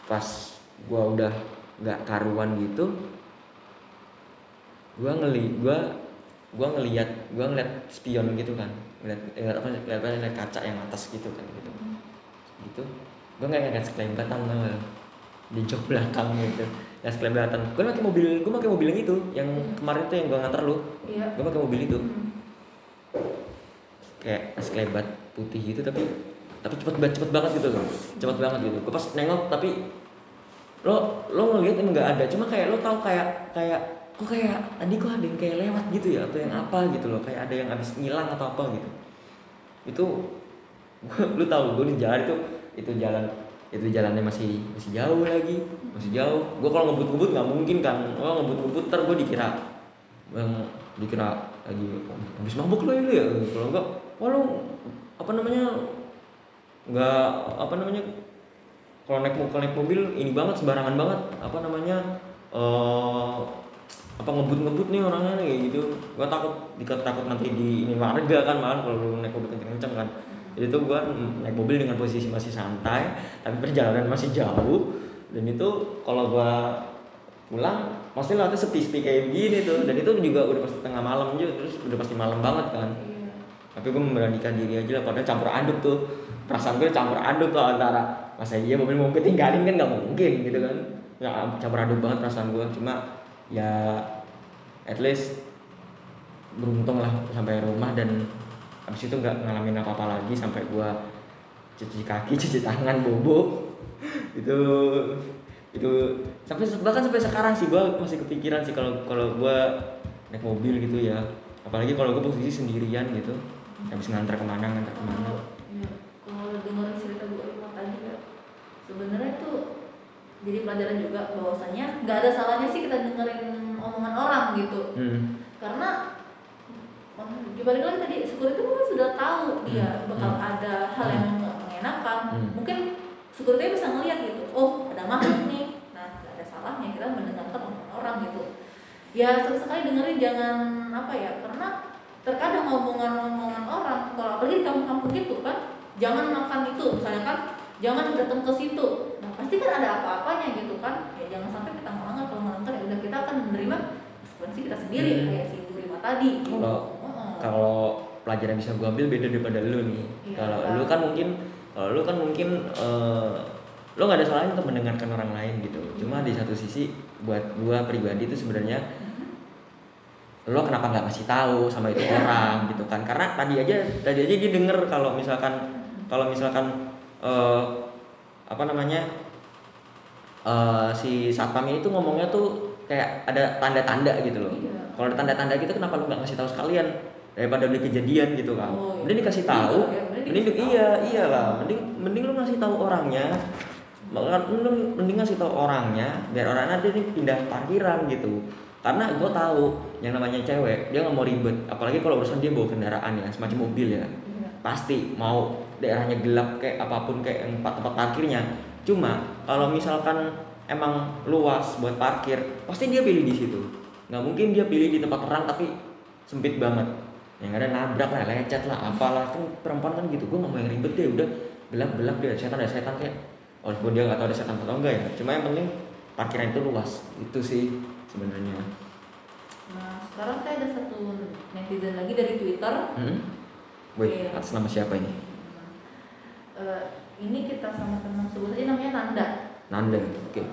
pas gue udah nggak karuan gitu gue ngeli gue gue ngeliat gue ngeliat spion gitu kan. Ngeliat ngeliat apa ngeliat, ngeliat kaca yang atas gitu kan gitu. Gitu. Gue nggak ngeliat sekelembatan tau gak lo? di jok belakang gitu. Ya sekelembatan gue pakai mobil gue pakai mobil yang itu yang kemarin tuh yang gue nganter lu. Iya. gue pakai mobil itu. Mm. Kayak es kelebat putih gitu tapi tapi cepet banget cepet banget gitu loh. Cepet banget gitu. Gue pas nengok tapi lo lo ngeliat emang nggak ada. Cuma kayak lo tau kayak kayak kok kayak tadi kok ada yang kayak lewat gitu ya atau yang apa gitu loh. Kayak ada yang habis ngilang atau apa gitu. Itu lu tahu gue di jalan itu itu jalan itu jalannya masih masih jauh lagi masih jauh. Gue kalau ngebut ngebut nggak mungkin kan. Oh ngebut ngebut ntar gue dikira dikira lagi habis mabuk lo ini ya. Kalau enggak wah lo apa namanya nggak apa namanya kalau naik kalau naik mobil ini banget sembarangan banget. Apa namanya eh apa ngebut ngebut nih orangnya nih gitu. Gua takut dikata takut nanti di ini warga kan malah kalau naik mobil kenceng kenceng kan. Jadi tuh gua naik mobil dengan posisi masih santai tapi perjalanan masih jauh. Dan itu kalau gua pulang pasti lewatnya sepi-sepi kayak begini tuh. Dan itu juga udah pasti tengah malam juga terus udah pasti malam banget kan. Iya. tapi gue memberanikan diri aja lah padahal campur aduk tuh. Perasaan gue campur aduk tuh antara masa iya mobil mau ketinggalin kan nggak mungkin gitu kan. Nggak campur aduk banget perasaan gue cuma ya at least beruntung lah sampai rumah dan habis itu nggak ngalamin apa apa lagi sampai gue cuci kaki cuci tangan bobo. Itu itu sampai bahkan sampai sekarang sih gue masih kepikiran sih kalau kalau gue naik mobil gitu ya apalagi kalau gue posisi sendirian gitu habis ngantar ke mana ngantar ke mana ya, kalau dengar cerita Bu Irma tadi ya, sebenarnya itu jadi pelajaran juga bahwasanya nggak ada salahnya sih kita dengerin omongan orang gitu. hmm. Karena dibalik lagi tadi syukur itu mungkin sudah tahu dia Hmm. bakal Hmm. ada hal yang nggak mengenakan. Hmm. Mungkin syukur itu bisa ngeliat gitu. Oh ada makhluk nih. Salahnya kita mendengarkan orang gitu. Ya sekali dengerin jangan apa ya karena terkadang omongan-omongan orang kalau apalagi di kampung-kampung gitu kan jangan makan itu misalnya kan jangan datang ke situ nah pasti kan ada apa-apanya gitu kan ya jangan sampai kita melanggar kalau melanggar ya udah kita akan menerima konsekuensi kita sendiri Hmm. kayak si Bu Rima tadi. Kalau- Heeh. kalau pelajaran bisa gue ambil beda daripada lu nih Iya. kalau lu kan mungkin kalau lu kan mungkin eh, lo nggak ada salahnya untuk mendengarkan orang lain gitu. Cuma di satu sisi buat gua pribadi itu sebenarnya lo kenapa nggak kasih tahu sama itu orang gitu kan? Karena tadi aja tadi aja dia denger kalau misalkan kalau misalkan eh, apa namanya eh, si satpam ini tuh ngomongnya tuh kayak ada tanda-tanda gitu loh. Iya. kalau ada tanda-tanda gitu kenapa lo nggak kasih tahu sekalian daripada beli kejadian gitu kan? Oh, iya. mending dikasih tahu. Iya, mending mending dikasih tahu. iya iyalah. Mending mending lu ngasih tahu orangnya mending ngasih tahu orangnya biar orang nanti nih pindah parkiran gitu. Karena gue tahu yang namanya cewek dia nggak mau ribet. Apalagi kalau urusan dia bawa kendaraan ya semacam mobil ya. Iya. pasti mau daerahnya gelap kayak apa pun kayak tempat tempat parkirnya. Cuma kalau misalkan emang luas buat parkir pasti dia pilih di situ. Nggak mungkin dia pilih di tempat terang tapi sempit banget. Yang ada nabrak lah lecet lah apalah. Kan perempuan kan gitu gue nggak mau yang ribet deh udah. Gelap gelap deh setan ada setan kayak walaupun dia nggak tahu ada setan atau enggak ya cuma yang penting parkiran itu luas itu sih sebenarnya Nah, sekarang saya ada satu netizen lagi dari Twitter. hmm? Wih, Iya. atas nama siapa ini? Eh, ini kita sama teman sebut aja namanya Nanda. Nanda, oke. Eh,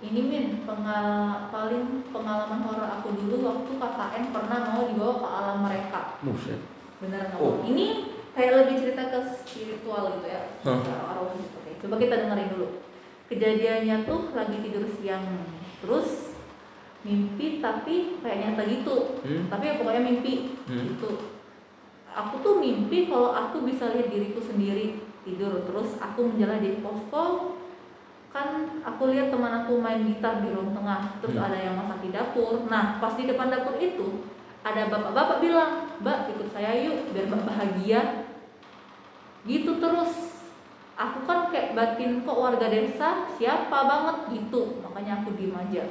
ini min pengal paling pengalaman horor aku dulu waktu KKN pernah mau dibawa ke alam mereka. Buset. Bener nggak? Oh. Ini kayak lebih cerita ke spiritual gitu ya. Arwah gitu. Oke, coba kita dengerin dulu. Kejadiannya tuh lagi tidur siang, terus mimpi tapi kayak nyata gitu. Hmm? Tapi ya pokoknya mimpi Hmm. gitu. Aku tuh mimpi kalau aku bisa lihat diriku sendiri tidur, terus aku menjalan di posko. Kan aku lihat teman aku main gitar di ruang tengah, terus Hmm. ada yang masak di dapur. Nah, pas di depan dapur itu ada bapak-bapak bilang, "Mbak, ikut saya yuk biar Mbak bahagia." Gitu terus. Aku kan kayak batin kok warga desa siapa banget gitu, makanya aku diem aja.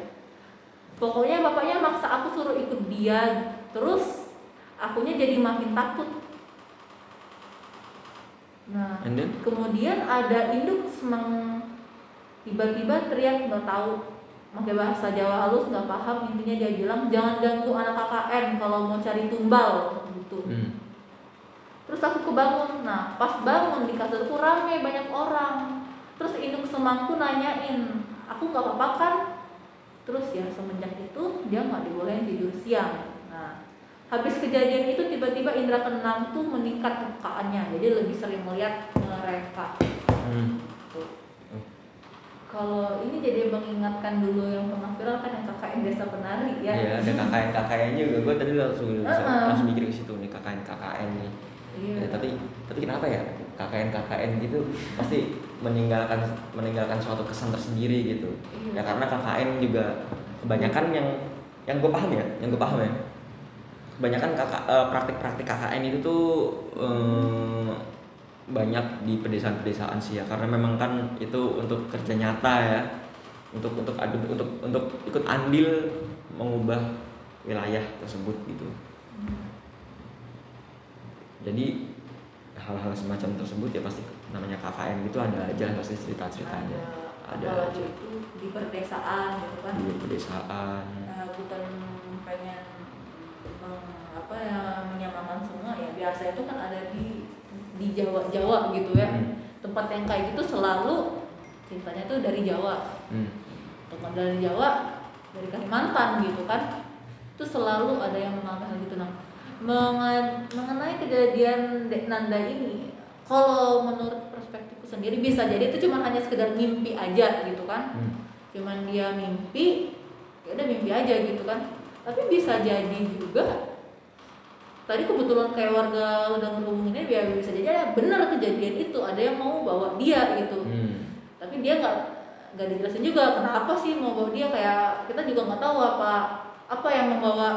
Pokoknya bapaknya maksa aku suruh ikut dia, terus akunya jadi makin takut. Nah, kemudian ada induk semang tiba-tiba teriak nggak tahu pakai bahasa Jawa halus nggak paham intinya dia bilang jangan ganggu anak KKN kalau mau cari tumbal gitu. Hmm. terus aku kebangun. Nah pas bangun di kasurku rame banyak orang. Terus induk semangku nanyain aku nggak apa-apa kan? Terus ya semenjak itu dia nggak dibolehin tidur siang. Nah habis kejadian itu tiba-tiba indra keenam tuh meningkat pekaannya jadi lebih sering melihat mereka. Kalau ini jadi mengingatkan dulu yang pernah viral kan yang KKN desa penari ya Iya, ada KKN KKN juga. Gue tadi langsung Uh-uh. langsung mikir ke situ nih KKN KKN nih. Iya. Ya, tapi tapi kenapa ya KKN KKN gitu pasti meninggalkan meninggalkan suatu kesan tersendiri gitu. Iya. Ya karena KKN juga kebanyakan yang yang gue paham ya, yang gue paham ya. Kebanyakan kakak eh, praktik-praktik KKN itu tuh eh, banyak di pedesaan-pedesaan sih ya. Karena memang kan itu untuk kerja nyata ya. Untuk untuk adu untuk untuk ikut andil mengubah wilayah tersebut gitu. Jadi hal-hal semacam tersebut ya pasti namanya KKN gitu ada aja pasti cerita-ceritanya ada ada apalagi itu di perdesaan gitu kan. Di pedesaan Nah, bukan pengen meng- apa ya menyamakan semua ya. Biasa itu kan ada di di Jawa Jawa gitu ya Hmm. tempat yang kayak gitu selalu ceritanya tuh dari Jawa hmm. teman dari Jawa dari Kalimantan gitu kan itu selalu ada yang mengalami hal gitu nah mengenai kejadian Dek Nanda ini kalau menurut perspektifku sendiri bisa jadi itu cuma hanya sekedar mimpi aja gitu kan Hmm. cuman dia mimpi ya udah mimpi aja gitu kan tapi bisa jadi juga tadi kebetulan kayak warga udah ngehubunginnya ya bisa jadi ada benar kejadian itu ada yang mau bawa dia gitu Hmm. tapi dia nggak nggak dijelasin juga kenapa sih mau bawa dia kayak kita juga nggak tahu apa apa yang membawa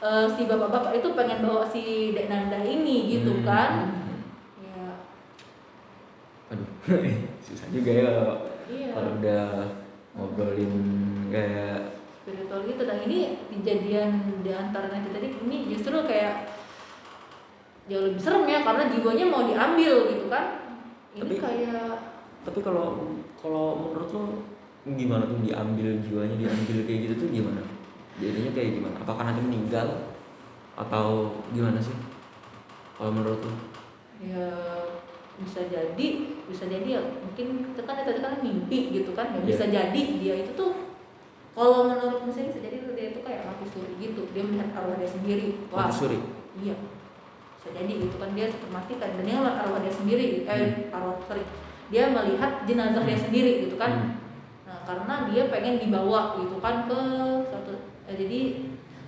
eh, si bapak-bapak itu pengen bawa si Dek Nanda ini gitu Hmm. kan Hmm. ya aduh susah juga ya kalau iya kalau udah ngobrolin kayak spiritual gitu. Dan ini kejadian di antara nanti tadi ini justru kayak jauh lebih serem ya karena jiwanya mau diambil gitu kan. Ini Tapi- kayak tapi kalau kalau menurut lo gimana tuh diambil jiwanya diambil kayak gitu tuh gimana? Jadinya kayak gimana? Apakah nanti meninggal? Atau gimana sih? Kalau menurut lo? Ya bisa jadi bisa jadi ya. Mungkin itu kan tadi kan mimpi gitu kan. Ya Iya. bisa jadi dia itu tuh kalau menurut mesin bisa jadi dia itu kayak mati suri gitu. Dia melihat arwah dia sendiri. Wah. Mati suri. iya. Bisa jadi gitu kan dia seperti kan. Dan dia melihat arwah dia sendiri eh arwah sorry. Dia melihat jenazah dia sendiri gitu kan. Hmm. Nah, karena dia pengen dibawa gitu kan ke satu eh, jadi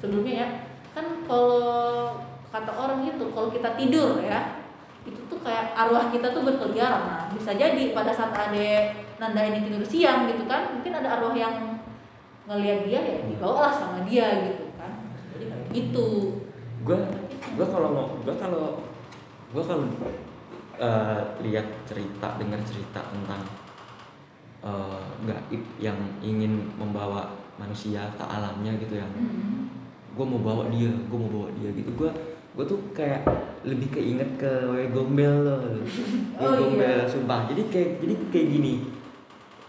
sebelumnya ya kan kalau kata orang itu kalau kita tidur ya itu tuh kayak arwah kita tuh berkeliaran. Nah, bisa jadi pada saat ada nanda ini tidur siang gitu kan, mungkin ada arwah yang ngelihat dia ya dibawa lah sama dia gitu kan. Jadi kayak gitu. gue gue kalau mau gue kalau gue kalau eh, lihat cerita dengar cerita tentang eh, gaib yang ingin membawa manusia ke alamnya gitu ya Hmm. gue mau bawa dia gue mau bawa dia gitu gue gue tuh kayak lebih keinget ke Wewe Gombel loh Oh, Gombel iya. sumpah jadi kayak jadi kayak gini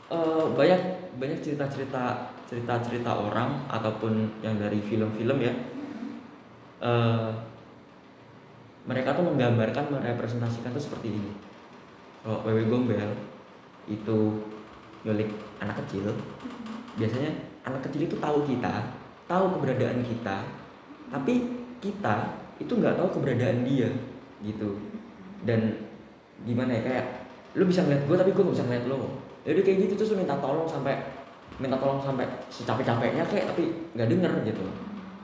Eh, banyak banyak cerita cerita cerita cerita orang ataupun yang dari film-film ya eh, mereka tuh menggambarkan merepresentasikan tuh seperti ini. Kalau Wewe Gombel itu nyulik anak kecil biasanya anak kecil itu tahu kita tahu keberadaan kita tapi kita itu nggak tahu keberadaan dia gitu. Dan gimana ya kayak lu bisa ngeliat gue tapi gue nggak bisa ngeliat lo. Jadi kayak gitu terus minta tolong sampai minta tolong sampai secapek capeknya kayak tapi nggak denger gitu.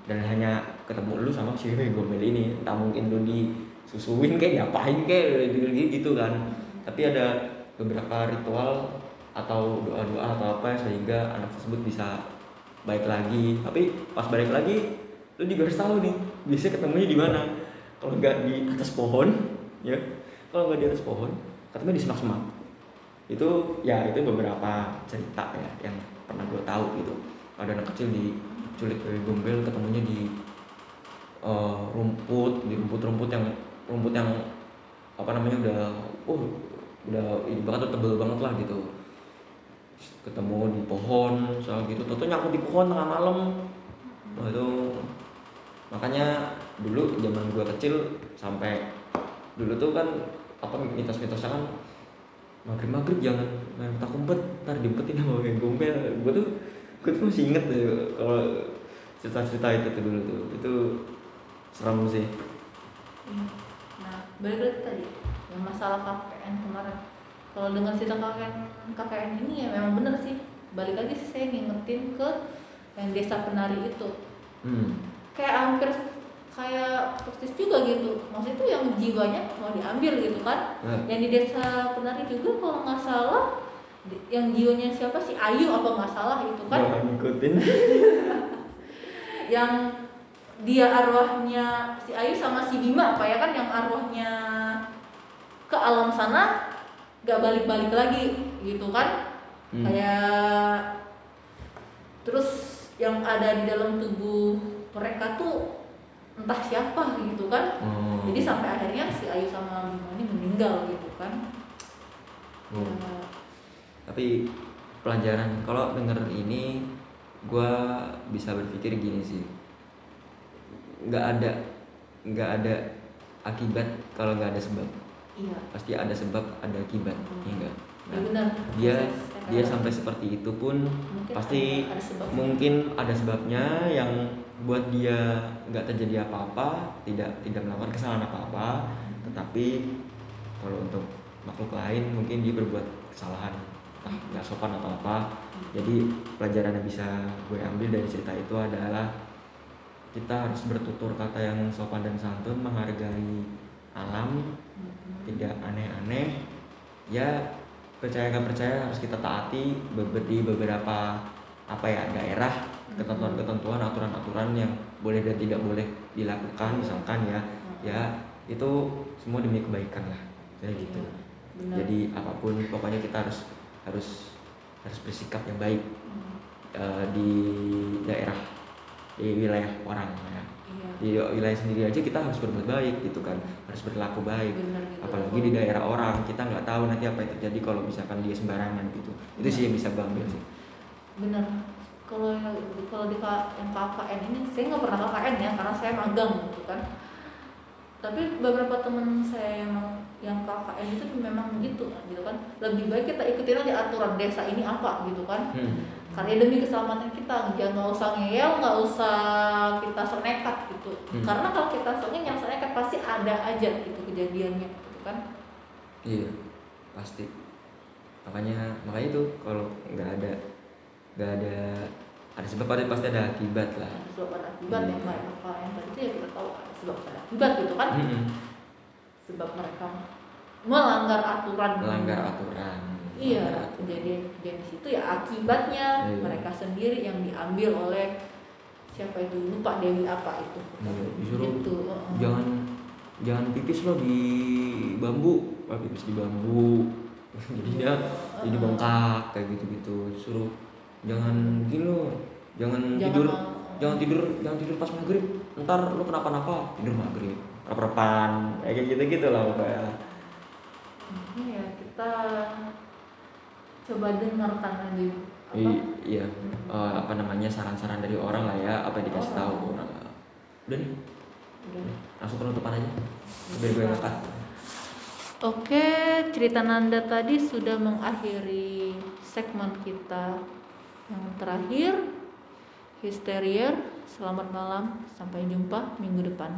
Dan hanya ketemu lu sama si Wewe Gombel ini entah mungkin lu disusuin kayak diapain kayak gitu kan. Tapi ada beberapa ritual atau doa-doa atau apa sehingga anak tersebut bisa baik lagi. Tapi pas balik lagi lu juga harus tahu nih biasanya ketemunya di mana. Kalau nggak di atas pohon ya. Kalau nggak di atas pohon ketemu di semak-semak. Itu ya itu beberapa cerita ya yang pernah gue tahu gitu. Ada anak kecil diculik dari gombel ketemunya di eh, rumput di rumput-rumput yang rumput yang apa namanya udah oh udah ini banget tebel banget lah gitu. Ketemu di pohon soal gitu. Tuh nyangkut di pohon tengah malam. Wah itu makanya dulu zaman gua kecil sampai dulu tuh kan apa mitos-mitosnya kan maghrib maghrib jangan main petak umpet ntar diumpetin sama kayak gombel gua tuh gua tuh masih inget tuh kalau cerita-cerita itu tuh dulu tuh itu seram sih Iya. Nah, balik lagi tadi yang masalah KKN kemarin. Kalau dengan cerita KKN KKN ini ya memang bener sih. Balik lagi sih saya ngingetin ke yang desa penari itu. hmm. Kayak hampir kayak persis juga gitu. Maksudnya itu yang jiwanya mau diambil gitu kan. nah, Yang di desa penari juga kalau nggak salah yang jiwanya siapa sih Ayu apa nggak salah itu kan ngikutin yang dia arwahnya si Ayu sama si Bima apa ya kan yang arwahnya ke alam sana gak balik-balik lagi gitu kan Hmm. kayak terus yang ada di dalam tubuh mereka tuh entah siapa gitu kan. Oh. jadi sampai akhirnya si Ayu sama Bima ini meninggal gitu kan. Oh. Ya, tapi pelajaran kalau denger ini gua bisa berpikir gini sih. Nggak ada nggak ada akibat kalau nggak ada sebab. Iya. Pasti ada sebab ada akibat ya enggak ya benar. Dia saya dia sampai seperti itu pun Mungkin pasti ada, sebabnya. mungkin ada sebabnya yang buat dia nggak terjadi apa-apa tidak tidak melakukan kesalahan apa-apa. Tetapi kalau untuk makhluk lain mungkin dia berbuat kesalahan. Entah nggak sopan atau apa. Jadi pelajaran yang bisa gue ambil dari cerita itu adalah kita harus bertutur kata yang sopan dan santun menghargai alam Mhm. tidak aneh-aneh. Ya percaya nggak percaya harus kita taati di beberapa apa ya daerah ketentuan-ketentuan aturan-aturan yang boleh dan tidak boleh dilakukan misalkan ya. Ya itu semua demi kebaikan lah kayak gitu. Iya, benar. jadi apa pun pokoknya kita harus harus harus bersikap yang baik eh, di daerah di wilayah orang ya Iya. di wilayah sendiri aja kita harus berbuat baik gitu kan. Harus berlaku baik. Benar gitu. apalagi di daerah orang kita nggak tahu nanti apa yang terjadi kalau misalkan dia sembarangan gitu. Itu sih yang bisa ambil sih. Benar. Kalau kalau di yang KKN ini saya nggak pernah KKN ya karena saya magang gitu kan. Tapi beberapa teman saya yang yang KKN itu memang begitu gitu kan. Lebih baik kita ikutin aja aturan desa ini apa gitu kan. Hmm. Karena demi keselamatan kita jangan nggak usah ngeyel nggak usah kita sok nekat gitu Hmm. karena kalau kita soknya yang sok nekat pasti ada aja gitu kejadiannya gitu kan Iya, pasti. Makanya makanya itu kalau nggak ada nggak ada ada sebab ada pasti ada akibat lah. ada sebab ada akibat Hmm. yang kayak apa yang tadi itu ya kita tahu ada sebab ada akibat gitu kan Mm-mm. sebab mereka melanggar aturan Melanggar aturan. Iya, Melanggar aturan. kejadian kejadian di situ ya akibatnya Iya. mereka sendiri yang diambil oleh siapa itu lupa Dewi apa itu. Iya, disuruh Gitu. jangan jangan pipis lo di bambu, ah, pipis di bambu. Jadinya jadi bengkak kayak gitu-gitu. Suruh jangan gini lo, jangan, Jangan tidur mau- jangan tidur jangan tidur pas maghrib ntar lo kenapa-napa tidur maghrib rep-repan kayak gitu gitu lah pokoknya Ini ya kita coba dengarkan lagi apa? I- iya. Eh, apa namanya saran-saran dari orang lah ya apa yang dikasih tahu. Orang. udah nih. Udah. langsung penutupan aja. Biar gue ngangkat Oke, cerita Nanda tadi sudah mengakhiri segmen kita. Yang terakhir. Histerier, selamat malam, sampai jumpa minggu depan.